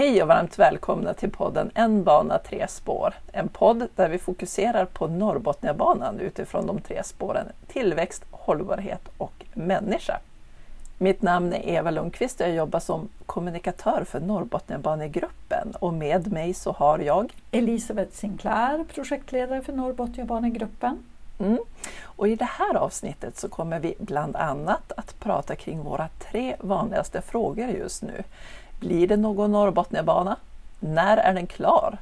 Hej och varmt välkomna till podden En bana tre spår. En podd där vi fokuserar på Norrbotniabanan utifrån de tre spåren tillväxt, hållbarhet och människa. Mitt namn är Eva Lundqvist och jag jobbar som kommunikatör för Norrbotniabanegruppen och med mig så har jag Elisabeth Sinclair, projektledare för Norrbotniabanegruppen. Mm. Och I det här avsnittet så kommer vi bland annat att prata kring våra tre vanligaste frågor just nu. Blir det någon Norrbotniabana? När är den klar?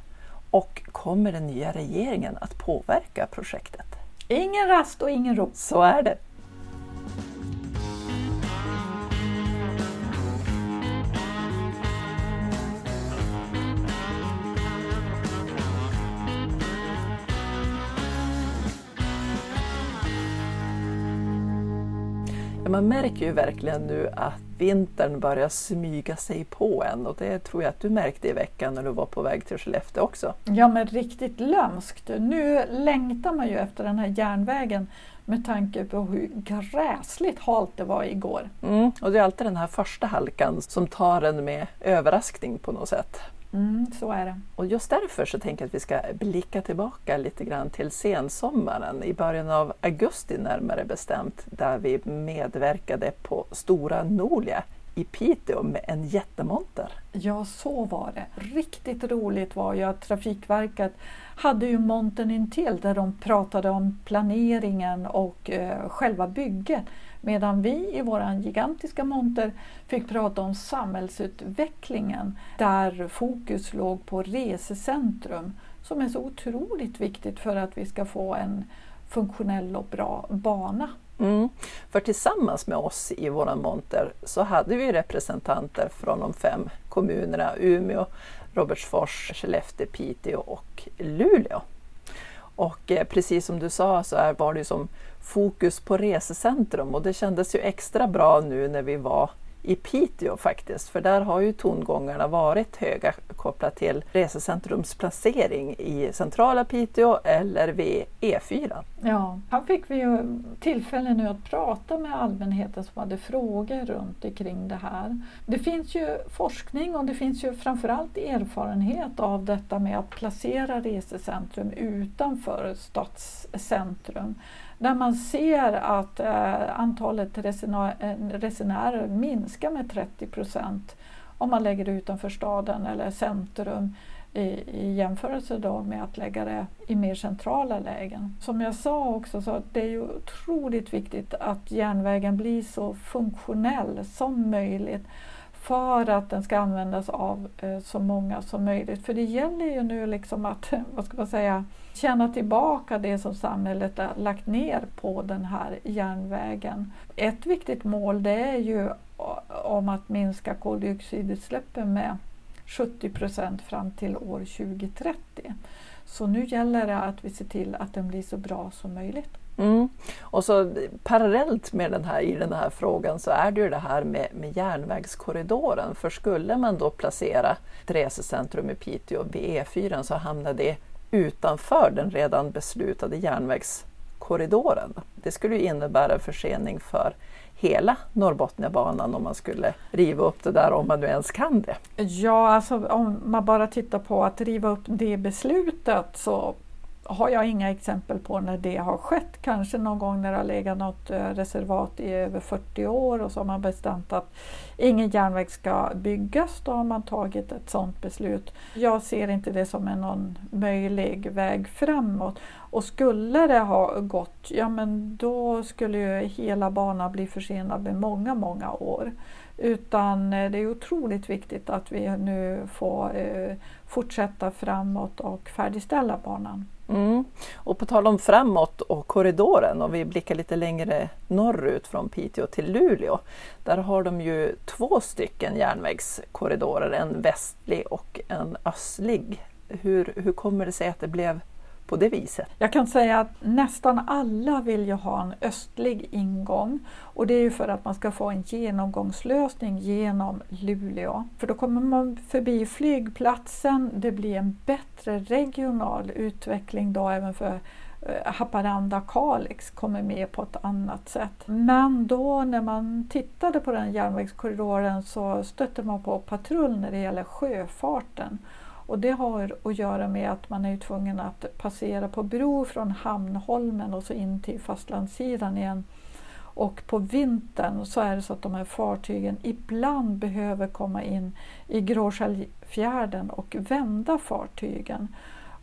Och kommer den nya regeringen att påverka projektet? Ingen rast och ingen ro. Så är det. Man märker ju verkligen nu att vintern börjar smyga sig på en och det tror jag att du märkte i veckan när du var på väg till Skellefteå också. Ja men riktigt lömskt. Nu längtar man ju efter den här järnvägen med tanke på hur gräsligt halt det var igår. Mm, och det är alltid den här första halkan som tar en med överraskning på något sätt. Mm, så är det. Och just därför så tänker jag att vi ska blicka tillbaka lite grann till sensommaren i början av augusti närmare bestämt där vi medverkade på Stora Nolia i Piteå med en jättemonter. Ja, så var det. Riktigt roligt var ju att Trafikverket hade ju montern intill där de pratade om planeringen och eh, själva bygget. Medan vi i vår gigantiska monter fick prata om samhällsutvecklingen där fokus låg på resecentrum som är så otroligt viktigt för att vi ska få en funktionell och bra bana. Mm. För tillsammans med oss i vår monter så hade vi representanter från de fem kommunerna Umeå, Robertsfors, Skellefteå, Piteå och Luleå. Och eh, precis som du sa så var det som fokus på resecentrum och det kändes ju extra bra nu när vi var i Piteå faktiskt, för där har ju tongångarna varit höga kopplat till Resecentrums placering i centrala Piteå eller vid E4. Ja, här fick vi ju tillfälle nu att prata med allmänheten som hade frågor runt omkring det här. Det finns ju forskning och det finns ju framförallt erfarenhet av detta med att placera resecentrum utanför stadscentrum där man ser att eh, antalet eh, resenärer minskar med 30 procent om man lägger det utanför staden eller centrum i, i jämförelse då med att lägga det i mer centrala lägen. Som jag sa också, så det är ju otroligt viktigt att järnvägen blir så funktionell som möjligt för att den ska användas av eh, så många som möjligt. För det gäller ju nu liksom att, vad ska man säga, tjäna tillbaka det som samhället har lagt ner på den här järnvägen. Ett viktigt mål det är ju om att minska koldioxidutsläppen med 70 procent fram till år 2030. Så nu gäller det att vi ser till att den blir så bra som möjligt. Mm. Och så parallellt med den här, i den här frågan så är det ju det här med, med järnvägskorridoren. För skulle man då placera ett resecentrum i Piteå vid E4 så hamnar det utanför den redan beslutade järnvägskorridoren. Det skulle innebära en försening för hela Norrbotniabanan om man skulle riva upp det där, om man nu ens kan det. Ja, alltså om man bara tittar på att riva upp det beslutet så har jag inga exempel på när det har skett. Kanske någon gång när det har legat något eh, reservat i över 40 år och så har man bestämt att ingen järnväg ska byggas. Då har man tagit ett sådant beslut. Jag ser inte det som en någon möjlig väg framåt. Och skulle det ha gått, ja men då skulle ju hela banan bli försenad med många, många år. Utan eh, det är otroligt viktigt att vi nu får eh, fortsätta framåt och färdigställa banan. Mm. Och på tal om framåt och korridoren, om vi blickar lite längre norrut från Piteå till Luleå. Där har de ju två stycken järnvägskorridorer, en västlig och en östlig. Hur, hur kommer det sig att det blev på det viset? Jag kan säga att nästan alla vill ju ha en östlig ingång och det är ju för att man ska få en genomgångslösning genom Luleå. För då kommer man förbi flygplatsen, det blir en bättre regional utveckling då även för eh, Haparanda-Kalix kommer med på ett annat sätt. Men då när man tittade på den järnvägskorridoren så stötte man på patrull när det gäller sjöfarten. Och det har att göra med att man är tvungen att passera på bro från Hamnholmen och så in till fastlandssidan igen. Och på vintern så är det så att de här fartygen ibland behöver komma in i Gråskällfjärden och vända fartygen.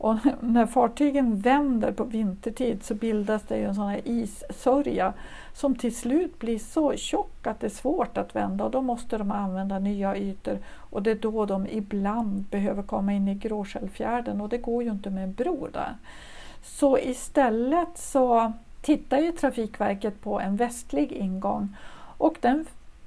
Och när fartygen vänder på vintertid så bildas det en sån här issörja som till slut blir så tjock att det är svårt att vända och då måste de använda nya ytor och det är då de ibland behöver komma in i Gråskällfjärden och det går ju inte med en bro där. Så istället så tittar ju Trafikverket på en västlig ingång och den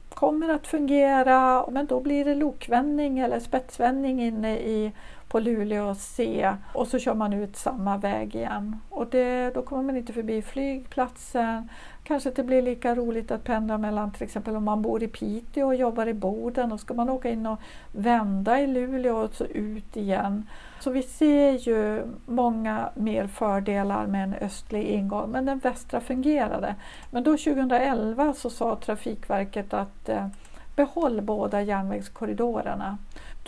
kommer att fungera men då blir det lokvändning eller spetsvändning inne i på Luleå C och så kör man ut samma väg igen. Och det, då kommer man inte förbi flygplatsen. Kanske inte blir lika roligt att pendla mellan till exempel om man bor i Piteå och jobbar i Boden och ska man åka in och vända i Luleå och så ut igen. Så vi ser ju många mer fördelar med en östlig ingång men den västra fungerade. Men då 2011 så sa Trafikverket att eh, behåll båda järnvägskorridorerna.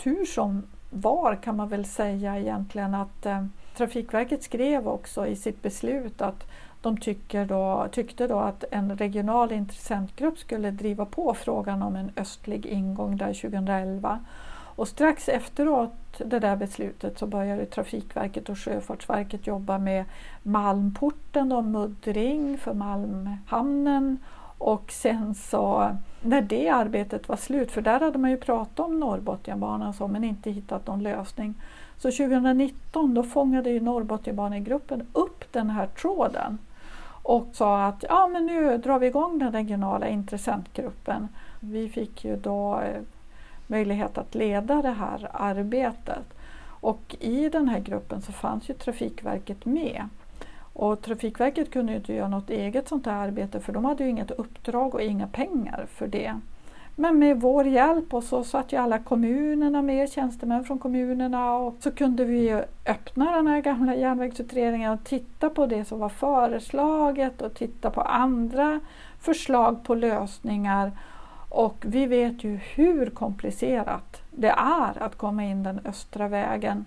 Tur som var kan man väl säga egentligen att eh, Trafikverket skrev också i sitt beslut att de tycker då, tyckte då att en regional intressentgrupp skulle driva på frågan om en östlig ingång där 2011. Och strax efteråt det där beslutet så började Trafikverket och Sjöfartsverket jobba med Malmporten och muddring för Malmhamnen och sen så när det arbetet var slut, för där hade man ju pratat om Norrbotniabanan så, men inte hittat någon lösning. Så 2019 då fångade ju Norrbotniabanegruppen upp den här tråden och sa att ja, men nu drar vi igång den regionala intressentgruppen. Vi fick ju då eh, möjlighet att leda det här arbetet. Och i den här gruppen så fanns ju Trafikverket med. Och Trafikverket kunde ju inte göra något eget sånt här arbete för de hade ju inget uppdrag och inga pengar för det. Men med vår hjälp och så satt ju alla kommunerna med, tjänstemän från kommunerna och så kunde vi öppna den här gamla järnvägsutredningen och titta på det som var föreslaget och titta på andra förslag på lösningar. Och vi vet ju hur komplicerat det är att komma in den östra vägen.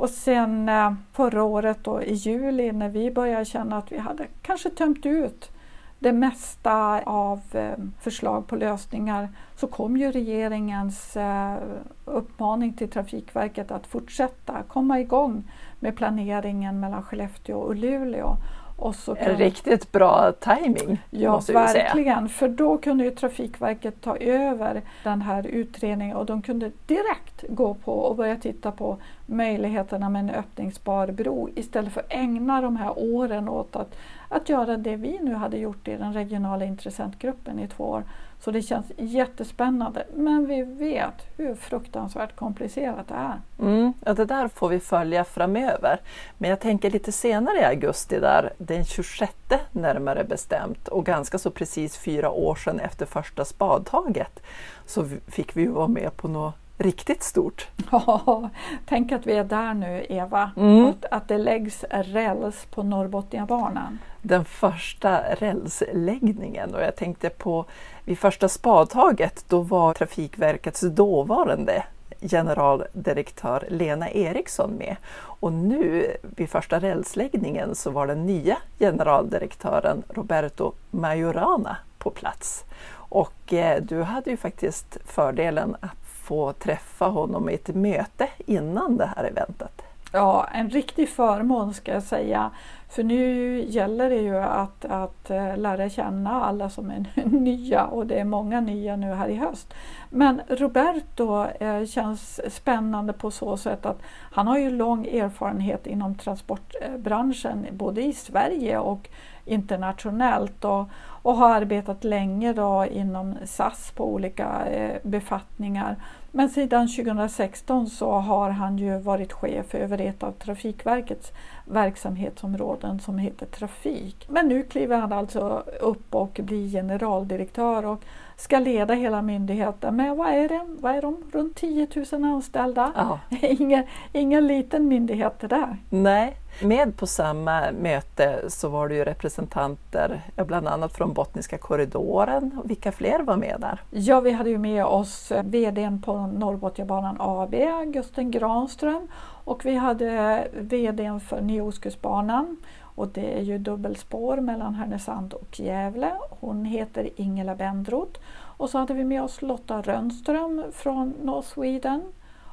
Och sen eh, förra året då, i juli när vi började känna att vi hade kanske tömt ut det mesta av eh, förslag på lösningar så kom ju regeringens eh, uppmaning till Trafikverket att fortsätta komma igång med planeringen mellan Skellefteå och Luleå. Och så kan... En riktigt bra timing Ja, verkligen. För då kunde ju Trafikverket ta över den här utredningen och de kunde direkt gå på och börja titta på möjligheterna med en öppningsbar bro istället för att ägna de här åren åt att, att göra det vi nu hade gjort i den regionala intressentgruppen i två år. Så det känns jättespännande. Men vi vet hur fruktansvärt komplicerat det är. Mm, ja, det där får vi följa framöver. Men jag tänker lite senare i augusti, där, den 26 närmare bestämt och ganska så precis fyra år sedan efter första spadtaget så fick vi vara med på något riktigt stort. Ja, tänk att vi är där nu Eva, mm. att, att det läggs räls på Norrbotniabanan. Den första rälsläggningen och jag tänkte på vid första spadtaget då var Trafikverkets dåvarande generaldirektör Lena Eriksson med. Och nu vid första rälsläggningen så var den nya generaldirektören Roberto Majorana på plats. Och eh, du hade ju faktiskt fördelen att få träffa honom i ett möte innan det här eventet. Ja, en riktig förmån ska jag säga. För nu gäller det ju att, att eh, lära känna alla som är nya och det är många nya nu här i höst. Men Roberto eh, känns spännande på så sätt att han har ju lång erfarenhet inom transportbranschen både i Sverige och internationellt och, och har arbetat länge då inom SAS på olika eh, befattningar. Men sedan 2016 så har han ju varit chef över ett av Trafikverkets verksamhetsområden som heter Trafik. Men nu kliver han alltså upp och blir generaldirektör och ska leda hela myndigheten med, vad är det, vad är de, runt 10 000 anställda. Ja. ingen, ingen liten myndighet det där. Nej, med på samma möte så var det ju representanter bland annat från Bottniska korridoren. Vilka fler var med där? Ja, vi hade ju med oss eh, VDn på Norrbotniabanan AB, Gusten Granström och vi hade eh, VDn för Nya Ostkustbanan och det är ju dubbelspår mellan Härnösand och Gävle. Hon heter Ingela Bendroth. Och så hade vi med oss Lotta Rönnström från North Sweden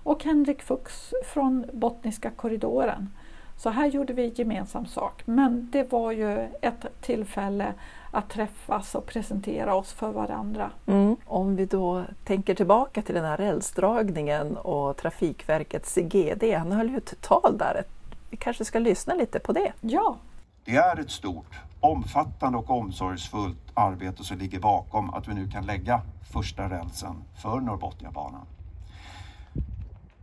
och Henrik Fuchs från Bottniska korridoren. Så här gjorde vi gemensam sak. Men det var ju ett tillfälle att träffas och presentera oss för varandra. Mm. Om vi då tänker tillbaka till den här rälsdragningen och Trafikverkets GD, han höll ju ett tal där. Vi kanske ska lyssna lite på det? Ja. Det är ett stort, omfattande och omsorgsfullt arbete som ligger bakom att vi nu kan lägga första rälsen för Norrbotniabanan.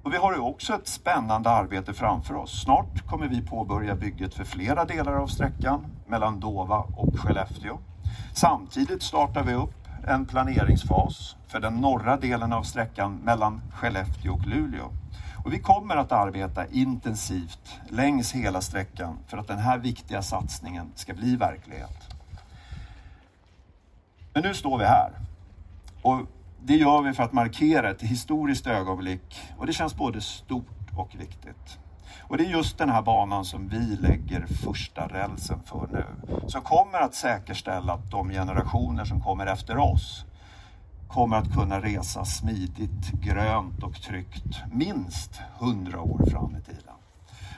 Och vi har ju också ett spännande arbete framför oss. Snart kommer vi påbörja bygget för flera delar av sträckan mellan Dova och Skellefteå. Samtidigt startar vi upp en planeringsfas för den norra delen av sträckan mellan Skellefteå och Luleå. Och vi kommer att arbeta intensivt längs hela sträckan för att den här viktiga satsningen ska bli verklighet. Men nu står vi här. Och det gör vi för att markera ett historiskt ögonblick och det känns både stort och viktigt. Och det är just den här banan som vi lägger första rälsen för nu. Som kommer att säkerställa att de generationer som kommer efter oss kommer att kunna resa smidigt, grönt och tryggt minst 100 år fram i tiden.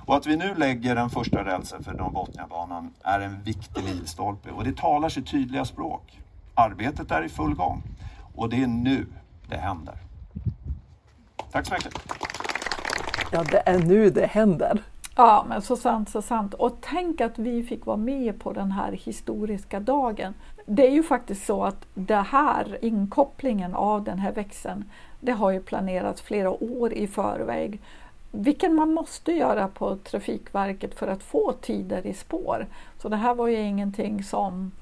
Och att vi nu lägger den första rälsen för Norrbotniabanan är en viktig milstolpe och det talar sitt tydliga språk. Arbetet är i full gång och det är nu det händer. Tack så mycket. Ja, det är nu det händer. Ja, men så sant, så sant. Och tänk att vi fick vara med på den här historiska dagen. Det är ju faktiskt så att det här inkopplingen av den här växeln, det har ju planerats flera år i förväg. Vilken man måste göra på Trafikverket för att få tider i spår. Så det här var ju ingenting som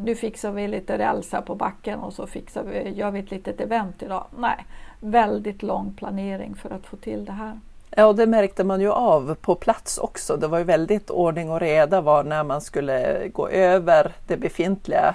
nu fixar vi lite rälsar på backen och så fixar vi, gör vi ett litet event idag. Nej, väldigt lång planering för att få till det här. Ja, och det märkte man ju av på plats också. Det var ju väldigt ordning och reda var när man skulle gå över det befintliga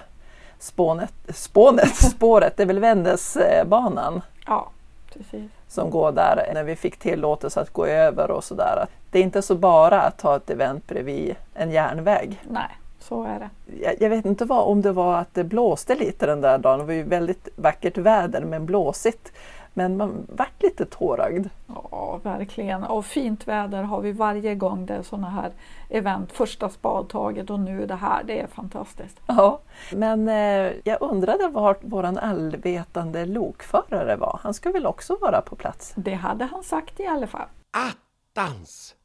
spånet, spånet, spåret, det är väl Vännäsbanan? Ja, precis. Som går där när vi fick tillåtelse att gå över och sådär. Det är inte så bara att ha ett event bredvid en järnväg. Nej, så är det. Jag, jag vet inte vad, om det var att det blåste lite den där dagen. Det var ju väldigt vackert väder men blåsigt. Men man vart lite tårögd. Ja, verkligen. Och fint väder har vi varje gång det är sådana här event. Första spadtaget och nu det här. Det är fantastiskt. Ja, men eh, jag undrade var vår allvetande lokförare var. Han ska väl också vara på plats? Det hade han sagt i alla fall. Attans!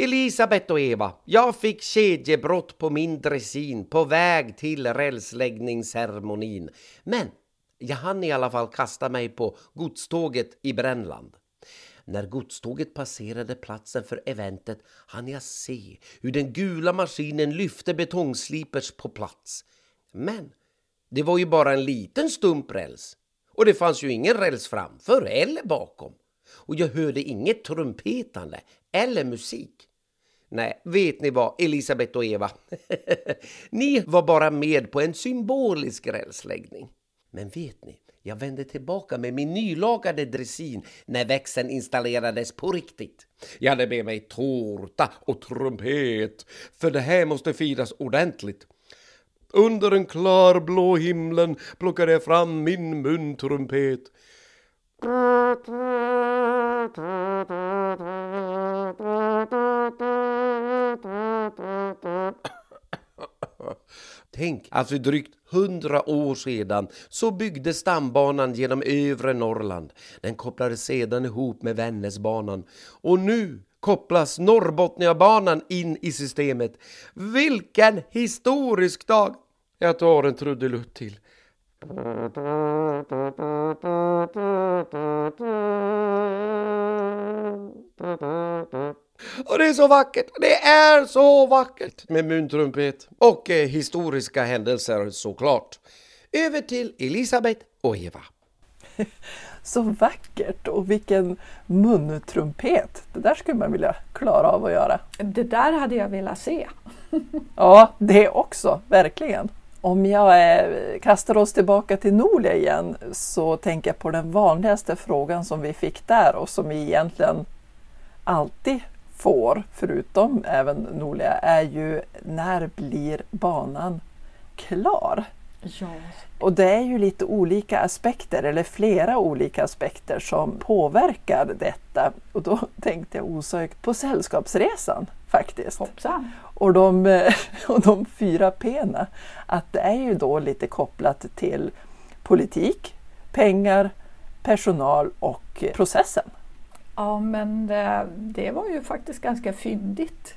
Elisabeth och Eva, jag fick kedjebrott på min dressin på väg till rälsläggningsceremonin. Men jag hann i alla fall kasta mig på godståget i Brännland. När godståget passerade platsen för eventet hann jag se hur den gula maskinen lyfte betongslipers på plats. Men det var ju bara en liten stump räls och det fanns ju ingen räls framför eller bakom. Och jag hörde inget trumpetande eller musik. Nej, vet ni vad, Elisabeth och Eva? ni var bara med på en symbolisk rälsläggning. Men vet ni, jag vände tillbaka med min nylagade dressin när växeln installerades på riktigt. Jag hade med mig tårta och trumpet, för det här måste firas ordentligt. Under den klarblå himlen plockade jag fram min muntrumpet. Tänk alltså att för drygt hundra år sedan så byggdes stambanan genom övre Norrland. Den kopplades sedan ihop med Vännäsbanan och nu kopplas Norrbotniabanan in i systemet. Vilken historisk dag! Jag tar en trudelutt till. Och det är så vackert! Det är så vackert med muntrumpet och eh, historiska händelser såklart. Över till Elisabeth och Eva. Så vackert och vilken muntrumpet! Det där skulle man vilja klara av att göra. Det där hade jag velat se. Ja, det också, verkligen. Om jag eh, kastar oss tillbaka till Nolia igen så tänker jag på den vanligaste frågan som vi fick där och som vi egentligen alltid får, förutom även Nolia, är ju när blir banan klar? Ja. Och det är ju lite olika aspekter, eller flera olika aspekter som påverkar detta. Och då tänkte jag osökt på Sällskapsresan faktiskt. Hoppsan. Och de, eh, och de fyra P'na, att det är ju då lite kopplat till politik, pengar, personal och processen. Ja, men det, det var ju faktiskt ganska fyndigt.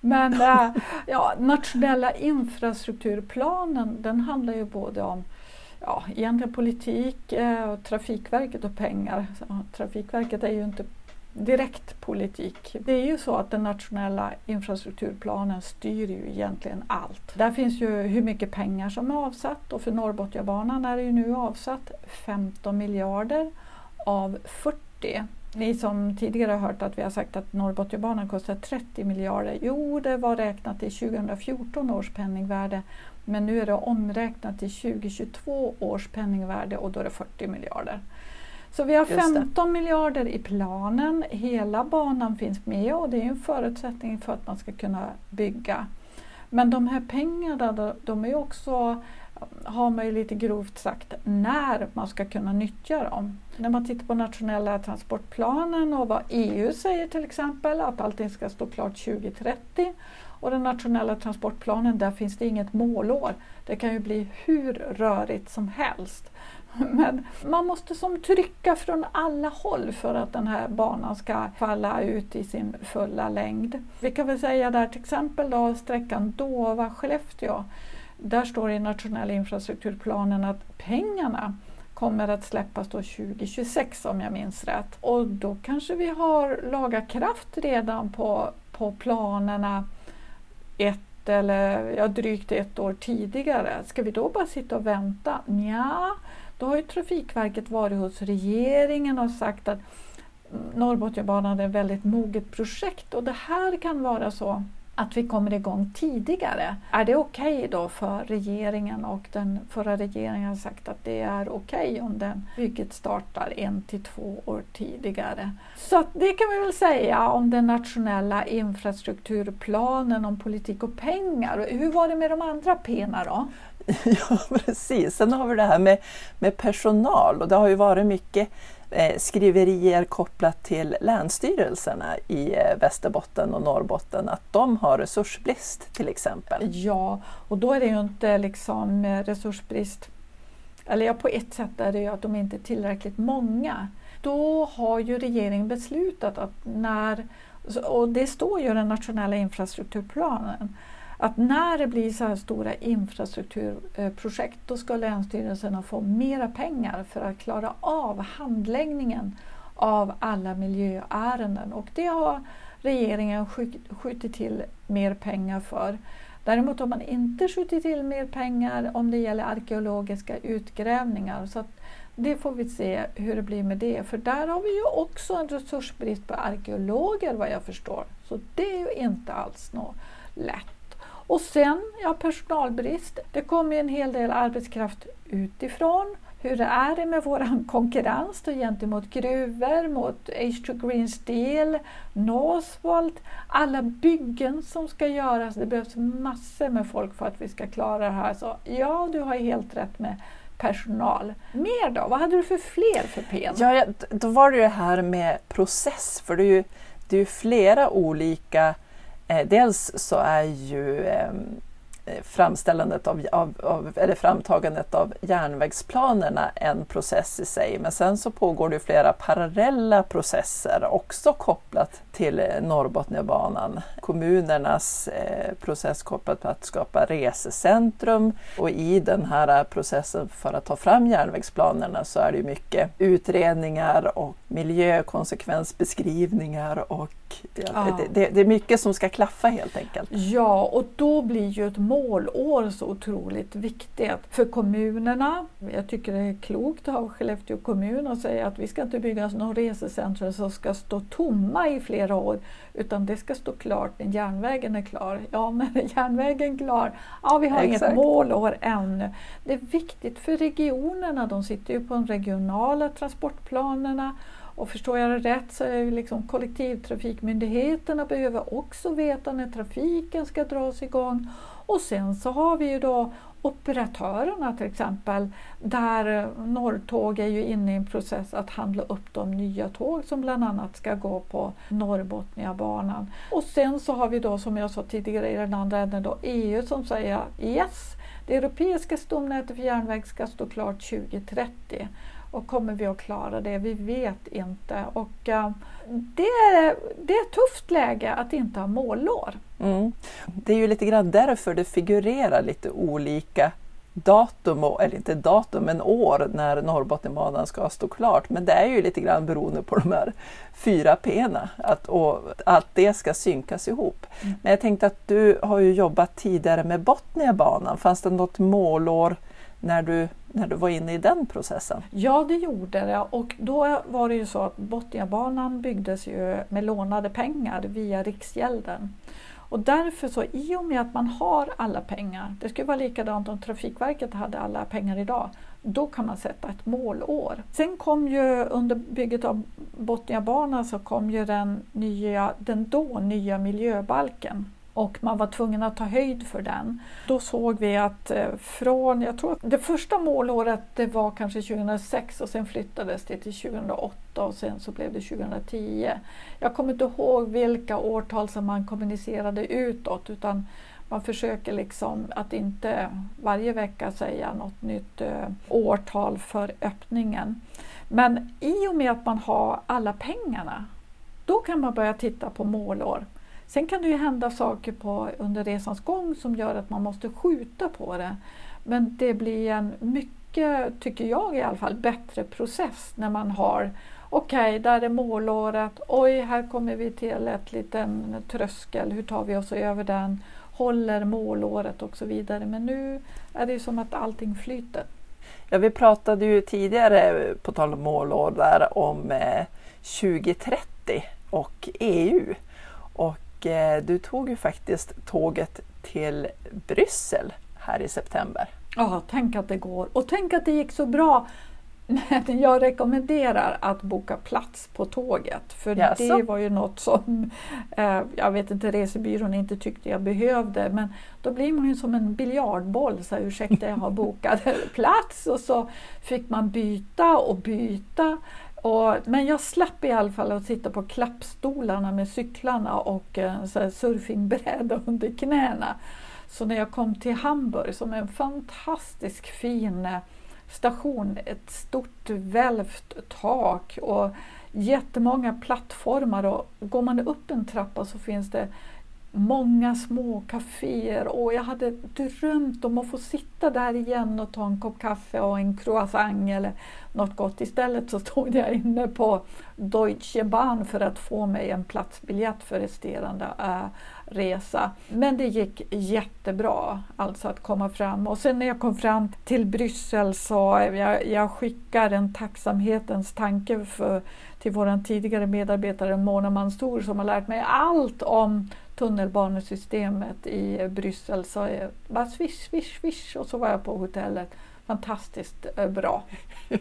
Men äh, ja, nationella infrastrukturplanen den handlar ju både om ja, egentligen politik, och Trafikverket och pengar. Så, trafikverket är ju inte direkt politik. Det är ju så att den nationella infrastrukturplanen styr ju egentligen allt. Där finns ju hur mycket pengar som är avsatt och för Norrbotniabanan är det ju nu avsatt 15 miljarder av 40 ni som tidigare har hört att vi har sagt att Norrbotniabanan kostar 30 miljarder. Jo, det var räknat i 2014 års penningvärde. Men nu är det omräknat till 2022 års penningvärde och då är det 40 miljarder. Så vi har 15 miljarder i planen. Hela banan finns med och det är en förutsättning för att man ska kunna bygga. Men de här pengarna de är också har man ju lite grovt sagt när man ska kunna nyttja dem. När man tittar på nationella transportplanen och vad EU säger till exempel, att allting ska stå klart 2030 och den nationella transportplanen, där finns det inget målår. Det kan ju bli hur rörigt som helst. Men man måste som trycka från alla håll för att den här banan ska falla ut i sin fulla längd. Vi kan väl säga där till exempel då sträckan Dova-Skellefteå där står i nationella infrastrukturplanen att pengarna kommer att släppas då 2026 om jag minns rätt. Och då kanske vi har lagat kraft redan på, på planerna ett eller ja, drygt ett år tidigare. Ska vi då bara sitta och vänta? Nja då har ju Trafikverket varit hos regeringen och sagt att Norrbotniabanan är ett väldigt moget projekt. Och det här kan vara så att vi kommer igång tidigare. Är det okej okay då för regeringen och den förra regeringen har sagt att det är okej okay om den bygget startar en till två år tidigare. Så det kan vi väl säga om den nationella infrastrukturplanen om politik och pengar. Hur var det med de andra P då? Ja precis, sen har vi det här med, med personal och det har ju varit mycket Eh, skriverier kopplat till länsstyrelserna i eh, Västerbotten och Norrbotten att de har resursbrist till exempel. Ja, och då är det ju inte liksom resursbrist, eller ja på ett sätt är det ju att de inte är tillräckligt många. Då har ju regeringen beslutat att när, och det står ju i den nationella infrastrukturplanen, att när det blir så här stora infrastrukturprojekt då ska länsstyrelserna få mera pengar för att klara av handläggningen av alla miljöärenden och det har regeringen skjutit till mer pengar för. Däremot har man inte skjutit till mer pengar om det gäller arkeologiska utgrävningar. Så det får vi se hur det blir med det. För där har vi ju också en resursbrist på arkeologer vad jag förstår. Så det är ju inte alls något lätt. Och sen, ja personalbrist. Det kommer en hel del arbetskraft utifrån. Hur är det med vår konkurrens då gentemot gruvor, mot H2 Green Steel, Northvolt, alla byggen som ska göras. Det behövs massor med folk för att vi ska klara det här. Så ja, du har helt rätt med personal. Mer då? Vad hade du för fler för PN? Ja, då var det ju det här med process, för det är ju, det är ju flera olika Eh, dels så är ju ehm, Eh, framställandet av, av, av, eller framtagandet av järnvägsplanerna en process i sig. Men sen så pågår det flera parallella processer också kopplat till eh, Norrbotniabanan. Kommunernas eh, process kopplat till att skapa resecentrum och i den här processen för att ta fram järnvägsplanerna så är det mycket utredningar och miljökonsekvensbeskrivningar och ja, Ja. det, det, det är mycket som ska klaffa helt enkelt. Ja, och då blir ju ett målår så otroligt viktigt för kommunerna. Jag tycker det är klokt av Skellefteå kommun att säga att vi ska inte bygga några resecentrum som ska stå tomma i flera år utan det ska stå klart när järnvägen är klar. Ja, när är järnvägen klar? Ja, vi har Exakt. inget målår ännu. Det är viktigt för regionerna, de sitter ju på de regionala transportplanerna och förstår jag det rätt så är liksom kollektivtrafikmyndigheterna behöver också veta när trafiken ska dras igång. Och sen så har vi ju då operatörerna till exempel där Norrtåg är ju inne i en process att handla upp de nya tåg som bland annat ska gå på Norrbotniabanan. Och sen så har vi då som jag sa tidigare i den andra änden då EU som säger yes, det europeiska stomnätet för järnväg ska stå klart 2030. Och kommer vi att klara det? Vi vet inte. Och, eh, det, är, det är ett tufft läge att inte ha målår. Mm. Det är ju lite grann därför det figurerar lite olika datum, och, eller inte datum, men år när Norrbotniabanan ska stå klart. Men det är ju lite grann beroende på de här fyra P'na, att, och att det ska synkas ihop. Mm. Men jag tänkte att du har ju jobbat tidigare med Botniabanan. Fanns det något målår när du, när du var inne i den processen? Ja, det gjorde det. Och då var det ju så att Botniabanan byggdes ju med lånade pengar via Riksgälden. Och därför så, i och med att man har alla pengar, det skulle vara likadant om Trafikverket hade alla pengar idag, då kan man sätta ett målår. Sen kom ju under bygget av Botniabanan så kom ju den, nya, den då nya miljöbalken och man var tvungen att ta höjd för den. Då såg vi att eh, från, jag tror att det första målåret det var kanske 2006 och sen flyttades det till 2008 och sen så blev det 2010. Jag kommer inte ihåg vilka årtal som man kommunicerade utåt utan man försöker liksom att inte varje vecka säga något nytt eh, årtal för öppningen. Men i och med att man har alla pengarna, då kan man börja titta på målår. Sen kan det ju hända saker på, under resans gång som gör att man måste skjuta på det. Men det blir en mycket, tycker jag i alla fall, bättre process när man har Okej, okay, där är målåret. Oj, här kommer vi till ett liten tröskel. Hur tar vi oss över den? Håller målåret och så vidare. Men nu är det som att allting flyter. Ja, vi pratade ju tidigare, på tal om målår, där om eh, 2030 och EU. Och du tog ju faktiskt tåget till Bryssel här i september. Ja, tänk att det går. Och tänk att det gick så bra. Men jag rekommenderar att boka plats på tåget. För Jaså? det var ju något som eh, jag vet inte, resebyrån inte tyckte jag behövde. Men då blir man ju som en biljardboll. Så här, ursäkta, jag har bokat plats. Och så fick man byta och byta. Och, men jag slapp i alla fall att sitta på klappstolarna med cyklarna och eh, surfingbräda under knäna. Så när jag kom till Hamburg, som är en fantastisk fin eh, station, ett stort välvt tak och jättemånga plattformar och går man upp en trappa så finns det många små kaféer och jag hade drömt om att få sitta där igen och ta en kopp kaffe och en croissant eller något gott. Istället så stod jag inne på Deutsche Bahn för att få mig en platsbiljett för resterande äh, resa. Men det gick jättebra alltså att komma fram och sen när jag kom fram till Bryssel så eh, jag, jag skickar en tacksamhetens tanke för, till vår tidigare medarbetare Mona Mansour som har lärt mig allt om tunnelbanesystemet i Bryssel. Så jag bara swish, swish, swish och så var jag på hotellet. Fantastiskt eh, bra.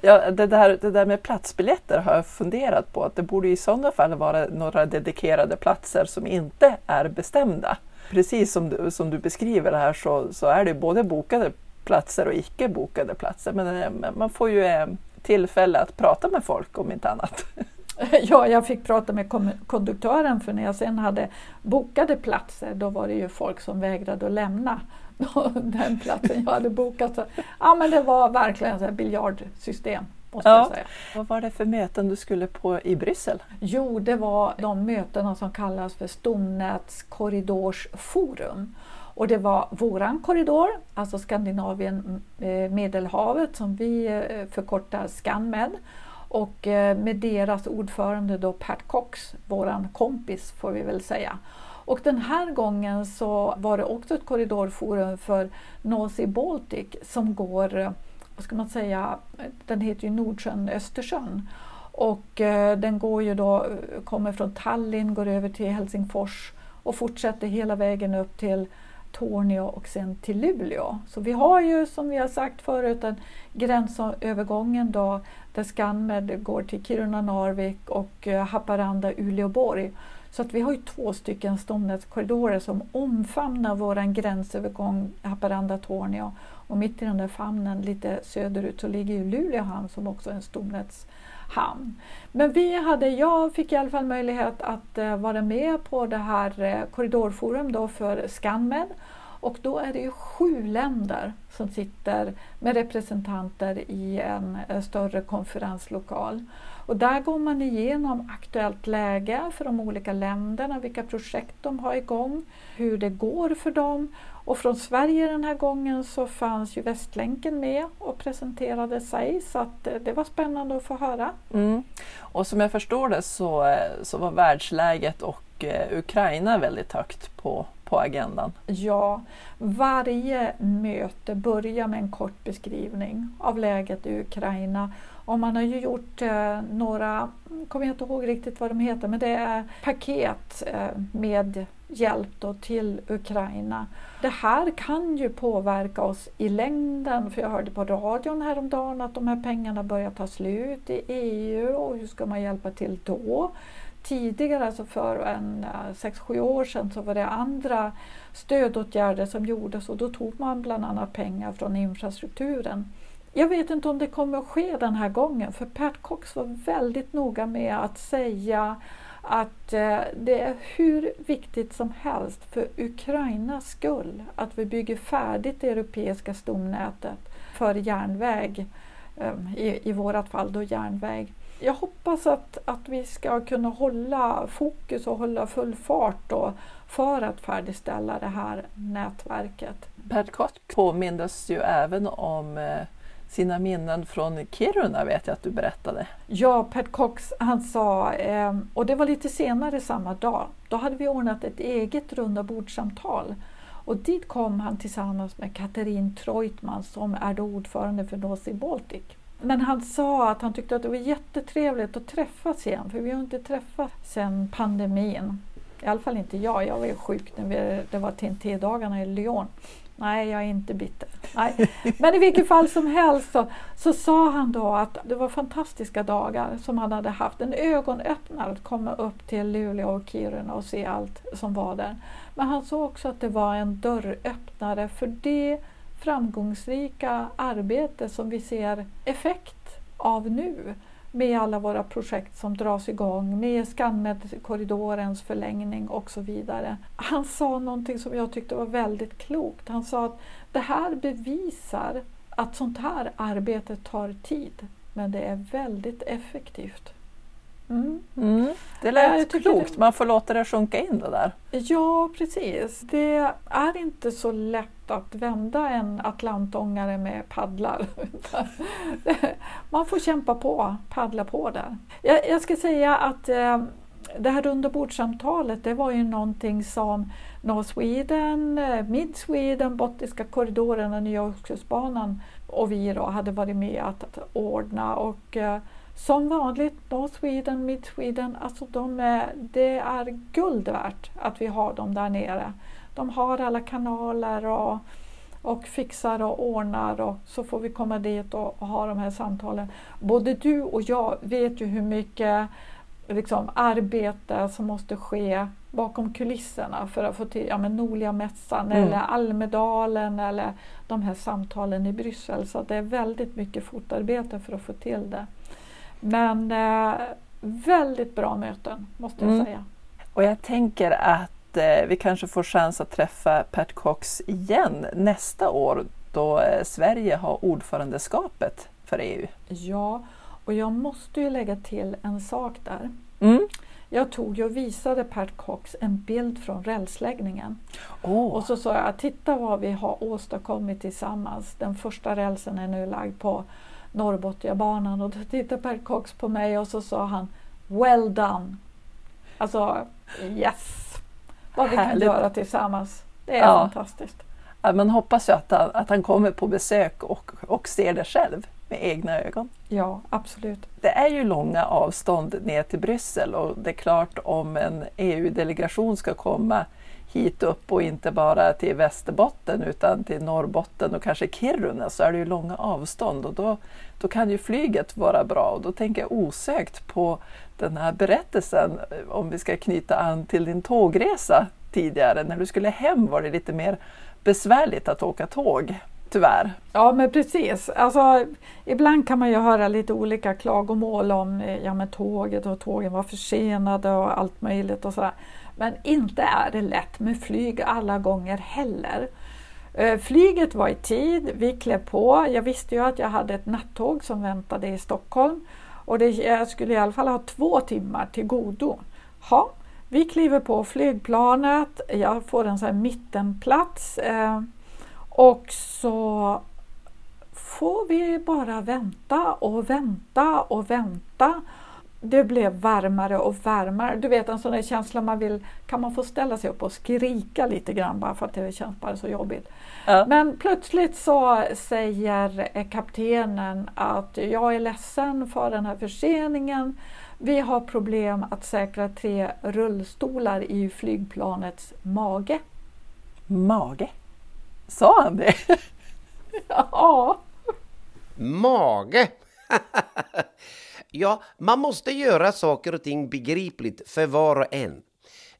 Ja, det, där, det där med platsbiljetter har jag funderat på att det borde i sådana fall vara några dedikerade platser som inte är bestämda. Precis som du, som du beskriver här så, så är det både bokade platser och icke bokade platser. Men eh, man får ju eh, tillfälle att prata med folk om inte annat. Ja, jag fick prata med konduktören för när jag sen hade bokade platser då var det ju folk som vägrade att lämna den platsen jag hade bokat. Så, ja, men det var verkligen ett biljardsystem. Måste Ja. jag säga. Vad var det för möten du skulle på i Bryssel? Jo, det var de mötena som kallas för Stomnätskorridorsforum. Och det var våran korridor, alltså Skandinavien eh, Medelhavet som vi eh, förkortar ScanMed och eh, med deras ordförande då Pat Cox, våran kompis får vi väl säga. Och den här gången så var det också ett korridorforum för North Baltic som går, eh, vad ska man säga, den heter ju Nordsjön Östersjön. Och eh, den går ju då, kommer från Tallinn, går över till Helsingfors och fortsätter hela vägen upp till Torneå och sen till Luleå. Så vi har ju som vi har sagt förut en gränsövergången då där Scanmed går till Kiruna, Narvik och eh, Haparanda, Uleåborg. Så att vi har ju två stycken stomnätskorridorer som omfamnar våran gränsövergång Haparanda-Torneå. Och mitt i den där famnen lite söderut så ligger ju Luleå hamn som också är en hamn. Men vi hade, jag fick i alla fall möjlighet att eh, vara med på det här eh, korridorforum då för Scanmed. Och då är det ju sju länder som sitter med representanter i en eh, större konferenslokal. Och där går man igenom aktuellt läge för de olika länderna, vilka projekt de har igång, hur det går för dem. Och från Sverige den här gången så fanns ju Västlänken med och presenterade sig så att eh, det var spännande att få höra. Mm. Och som jag förstår det så, eh, så var världsläget och Ukraina väldigt högt på, på agendan. Ja, varje möte börjar med en kort beskrivning av läget i Ukraina och man har ju gjort eh, några, kommer jag inte ihåg riktigt vad de heter, men det är paket eh, med hjälp då till Ukraina. Det här kan ju påverka oss i längden, för jag hörde på radion häromdagen att de här pengarna börjar ta slut i EU och hur ska man hjälpa till då? Tidigare, alltså för en eh, 6-7 år sedan, så var det andra stödåtgärder som gjordes och då tog man bland annat pengar från infrastrukturen. Jag vet inte om det kommer att ske den här gången för Pat Cox var väldigt noga med att säga att eh, det är hur viktigt som helst för Ukrainas skull att vi bygger färdigt det europeiska stomnätet för järnväg, eh, i, i vårt fall då järnväg. Jag hoppas att, att vi ska kunna hålla fokus och hålla full fart då för att färdigställa det här nätverket. Cox påmindes ju även om eh, sina minnen från Kiruna vet jag att du berättade. Ja, Pat Cox han sa, eh, och det var lite senare samma dag, då hade vi ordnat ett eget runda bordsamtal. Och dit kom han tillsammans med Katerin Treutman som är då ordförande för Nosi Baltic. Men han sa att han tyckte att det var jättetrevligt att träffas igen, för vi har inte träffats sedan pandemin. I alla fall inte jag, jag var ju sjuk när vi, det var TNT-dagarna i Lyon. Nej, jag är inte bitter. Nej. Men i vilket fall som helst så, så sa han då att det var fantastiska dagar som han hade haft. En ögonöppnare att komma upp till Luleå och Kiruna och se allt som var där. Men han sa också att det var en dörröppnare för det framgångsrika arbete som vi ser effekt av nu med alla våra projekt som dras igång, med Scanmed-korridorens förlängning och så vidare. Han sa någonting som jag tyckte var väldigt klokt. Han sa att det här bevisar att sånt här arbete tar tid, men det är väldigt effektivt. Mm. Mm. Det lät klokt, det... man får låta det sjunka in det där. Ja, precis. Det är inte så lätt att vända en atlantångare med paddlar. man får kämpa på, paddla på där. Jag, jag ska säga att eh, det här rundabordssamtalet det var ju någonting som North Sweden, eh, Mid Sweden, Bottiska korridoren och Nya Ostkustbanan och vi då hade varit med att, att ordna. Och, eh, som vanligt, North Sweden, Mid Sweden, alltså de är, det är guld värt att vi har dem där nere. De har alla kanaler och, och fixar och ordnar och så får vi komma dit och, och ha de här samtalen. Både du och jag vet ju hur mycket liksom, arbete som måste ske bakom kulisserna för att få till ja, men Norliga mässan mm. eller Almedalen eller de här samtalen i Bryssel. Så det är väldigt mycket fotarbete för att få till det. Men eh, väldigt bra möten måste jag mm. säga. Och jag tänker att eh, vi kanske får chans att träffa Pat Cox igen nästa år då eh, Sverige har ordförandeskapet för EU. Ja, och jag måste ju lägga till en sak där. Mm. Jag tog och visade Pat Cox en bild från rälsläggningen. Oh. Och så sa jag, titta vad vi har åstadkommit tillsammans. Den första rälsen är nu lagd på Norrbotniabanan och då tittade Per Cox på mig och så sa han Well done! Alltså yes! Vad vi kan Härligt. göra tillsammans. Det är Ja. fantastiskt. Ja, man hoppas ju att han, att han kommer på besök och, och ser det själv med egna ögon. Ja, absolut. Det är ju långa avstånd ner till Bryssel och det är klart om en EU-delegation ska komma hit upp och inte bara till Västerbotten utan till Norrbotten och kanske Kiruna så är det ju långa avstånd och då, då kan ju flyget vara bra och då tänker jag osökt på den här berättelsen eh, om vi ska knyta an till din tågresa tidigare. När du skulle hem var det lite mer besvärligt att åka tåg, tyvärr. Ja men precis. Alltså, ibland kan man ju höra lite olika klagomål om eh, ja, men tåget och tågen var försenade och allt möjligt och sådär. Men inte är det lätt med flyg alla gånger heller. Eh, flyget var i tid, vi klev på. Jag visste ju att jag hade ett nattåg som väntade i Stockholm och det, jag skulle i alla fall ha två timmar till godo. Ha, vi kliver på flygplanet, jag får en sån här mittenplats eh, och så får vi bara vänta och vänta och vänta. Det blev varmare och varmare. Du vet en sån där känsla man vill, kan man få ställa sig upp och skrika lite grann bara för att det känns bara så jobbigt. Ja. Men plötsligt så säger kaptenen att jag är ledsen för den här förseningen. Vi har problem att säkra tre rullstolar i flygplanets mage. Mage. Sa han det? Ja, Mage! ja, man måste göra saker och ting begripligt för var och en.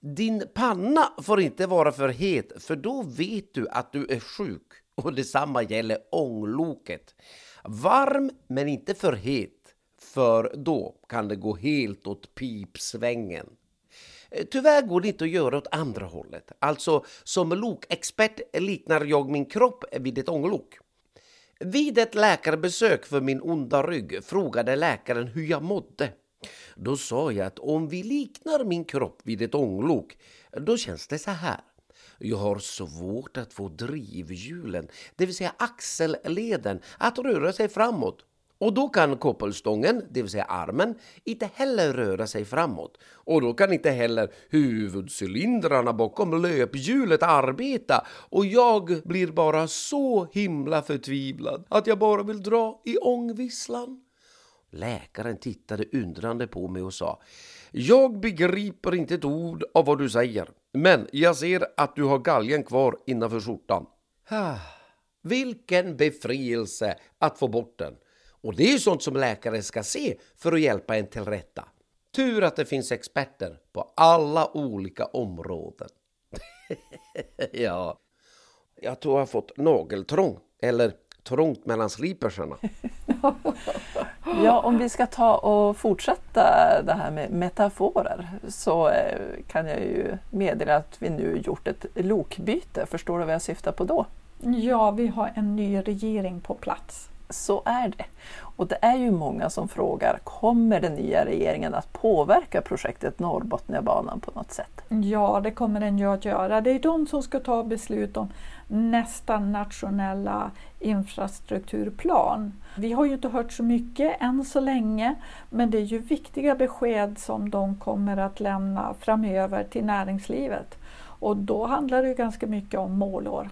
Din panna får inte vara för het för då vet du att du är sjuk. Och detsamma gäller ångloket. Varm men inte för het för då kan det gå helt åt pipsvängen. Eh, tyvärr går det inte att göra åt andra hållet. Alltså, som lokexpert liknar jag min kropp vid ett ånglok. Vid ett läkarbesök för min onda rygg frågade läkaren hur jag mådde. Då sa jag att om vi liknar min kropp vid ett ånglok, då känns det så här. Jag har svårt att få drivhjulen, det vill säga axelleden, att röra sig framåt. Och då kan koppelstången, det vill säga armen, inte heller röra sig framåt. Och då kan inte heller huvudcylindrarna bakom löphjulet arbeta. Och jag blir bara så himla förtvivlad att jag bara vill dra i ångvisslan. Läkaren tittade undrande på mig och sa Jag begriper inte ett ord av vad du säger, men jag ser att du har galgen kvar innanför skjortan. Vilken befrielse att få bort den. Och det är ju sånt som läkare ska se för att hjälpa en till rätta. Tur att det finns experter på alla olika områden. ja, jag tror jag har fått nageltrång, eller trångt mellan sliperserna. Ja, om vi ska ta och fortsätta det här med metaforer så eh, kan jag ju meddela att vi nu gjort ett lokbyte. Förstår du vad jag syftar på då? ja, vi har en ny regering på plats. Så är det. Och det är ju många som frågar, kommer den nya regeringen att påverka projektet Norrbotniabanan på något sätt? Ja, det kommer den ju att göra. Det är de som ska ta beslut om nästa nationella infrastrukturplan. Vi har ju inte hört så mycket än så länge, men det är ju viktiga besked som de kommer att lämna framöver till näringslivet. Och då handlar det ju ganska mycket om målår.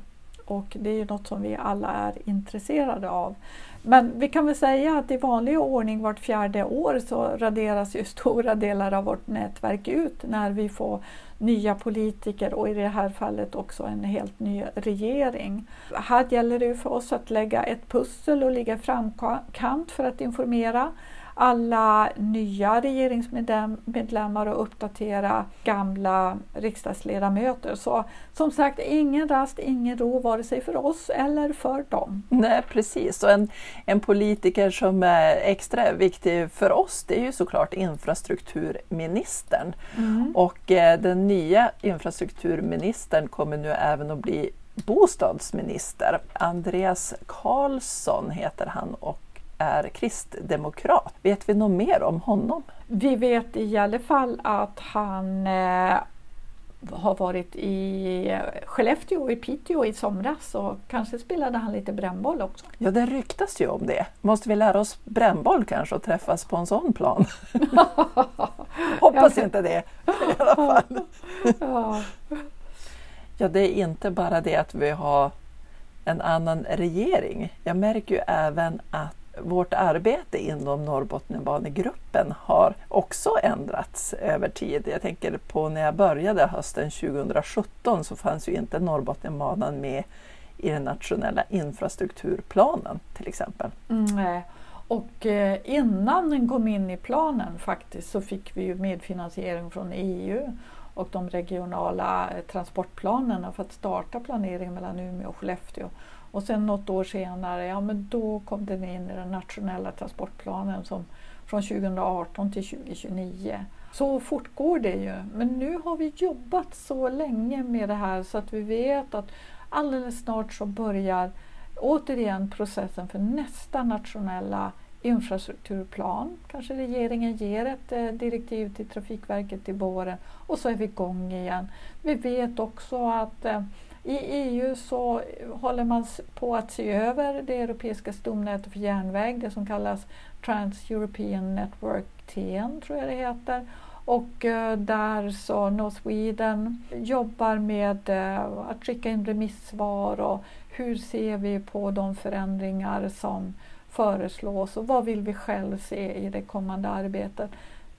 Och det är ju något som vi alla är intresserade av. Men vi kan väl säga att i vanlig ordning vart fjärde år så raderas ju stora delar av vårt nätverk ut när vi får nya politiker och i det här fallet också en helt ny regering. Här gäller det för oss att lägga ett pussel och ligga i framkant för att informera alla nya regeringsmedlemmar och uppdatera gamla riksdagsledamöter. Så som sagt, ingen rast, ingen ro vare sig för oss eller för dem. Nej, precis. Och en, en politiker som är extra viktig för oss det är ju såklart infrastrukturministern. Och eh, den nya infrastrukturministern kommer nu även att bli bostadsminister. Andreas Karlsson heter han och är kristdemokrat. Vet vi något mer om honom? Vi vet i alla fall att han eh, har varit i Skellefteå och i Piteå i somras och kanske spelade han lite brännboll också. Ja, det ryktas ju om det. Måste vi lära oss brännboll kanske och träffas på en sån plan? Hoppas inte det i alla fall. Ja. Ja, det är inte bara det att vi har en annan regering. Jag märker ju även att vårt arbete inom Norrbotniabanegruppen har också ändrats över tid. Jag tänker på när jag började hösten 2017 så fanns ju inte Norrbotniabanan med i den nationella infrastrukturplanen till exempel. Mm, och eh, innan den kom in i planen faktiskt så fick vi ju medfinansiering från EU och de regionala eh, transportplanerna för att starta planeringen mellan Umeå och Skellefteå. Och sen något år senare, ja men då kom den in i den nationella transportplanen som från 2018 till 2029. Så fortgår det ju. Men nu har vi jobbat så länge med det här så att vi vet att alldeles snart så börjar återigen processen för nästa nationella infrastrukturplan. Kanske regeringen ger ett eh, direktiv till Trafikverket till våren och så är vi igång igen. Vi vet också att eh, i EU så håller man på att se över det europeiska stomnätet för järnväg, det som kallas Trans-European Network TN tror jag det heter. Och eh, där så North Sweden jobbar med eh, att skicka in remissvar och hur ser vi på de förändringar som föreslås och vad vill vi själv se i det kommande arbetet.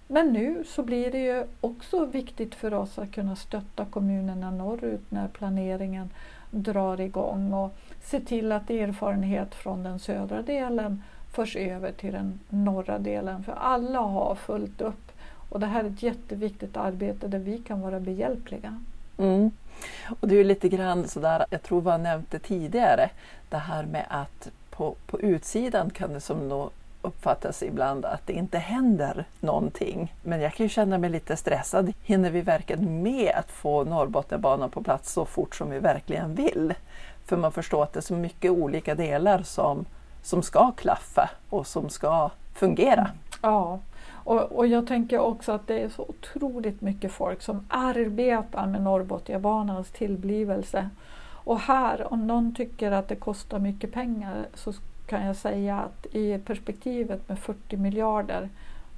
Men nu så blir det ju också viktigt för oss att kunna stötta kommunerna norrut när planeringen drar igång och se till att erfarenhet från den södra delen förs över till den norra delen. För alla har fullt upp och det här är ett jätteviktigt arbete där vi kan vara behjälpliga. Mm. Och det är ju lite grann sådär, jag tror vi har nämnt det tidigare, det här med att på, på utsidan kan det som nå uppfattas ibland att det inte händer någonting. Men jag kan ju känna mig lite stressad. Hinner vi verkligen med att få Norrbotniabanan på plats så fort som vi verkligen vill? För man förstår att det är så mycket olika delar som, som ska klaffa och som ska fungera. Ja, och, och jag tänker också att det är så otroligt mycket folk som arbetar med Norrbotniabanans tillblivelse. Och här, om någon tycker att det kostar mycket pengar så kan jag säga att i perspektivet med 40 miljarder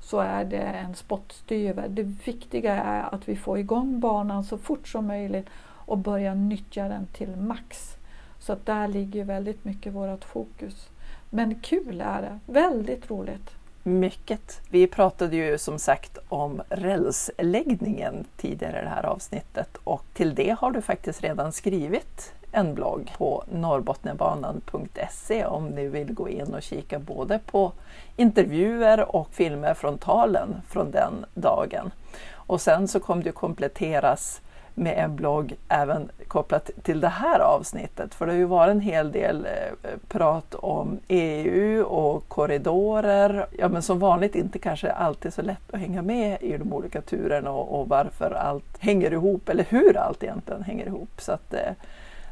så är det en spottstyver. Det viktiga är att vi får igång banan så fort som möjligt och börjar nyttja den till max. Så att där ligger väldigt mycket vårt fokus. Men kul är det, väldigt roligt. Mycket. Vi pratade ju som sagt om rälsläggningen tidigare i det här avsnittet och till det har du faktiskt redan skrivit en blogg på norrbotniabanan.se om ni vill gå in och kika både på intervjuer och filmer från talen från den dagen. Och sen så kommer det kompletteras med en blogg även kopplat till det här avsnittet. För det har ju varit en hel del eh, prat om EU och korridorer. Ja, men som vanligt inte kanske alltid så lätt att hänga med i de olika turerna och, och varför allt hänger ihop eller hur allt egentligen hänger ihop. Så att, eh,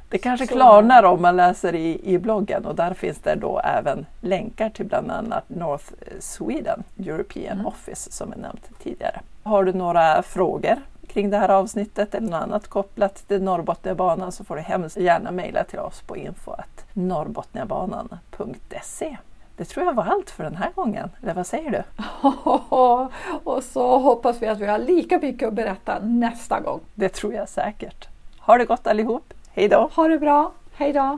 det kanske klarnar om man läser i, i bloggen och där finns det då även länkar till bland annat North Sweden European mm. Office som är nämnt tidigare. Har du några frågor kring det här avsnittet eller något annat kopplat till Norrbotniabanan så får du hemskt gärna mejla till oss på info.norrbotniabanan.se. Det tror jag var allt för den här gången, eller vad säger du? och så hoppas vi att vi har lika mycket att berätta nästa gång. Det tror jag säkert. Ha det gott allihop! Hej då! Ha det bra! Hej då!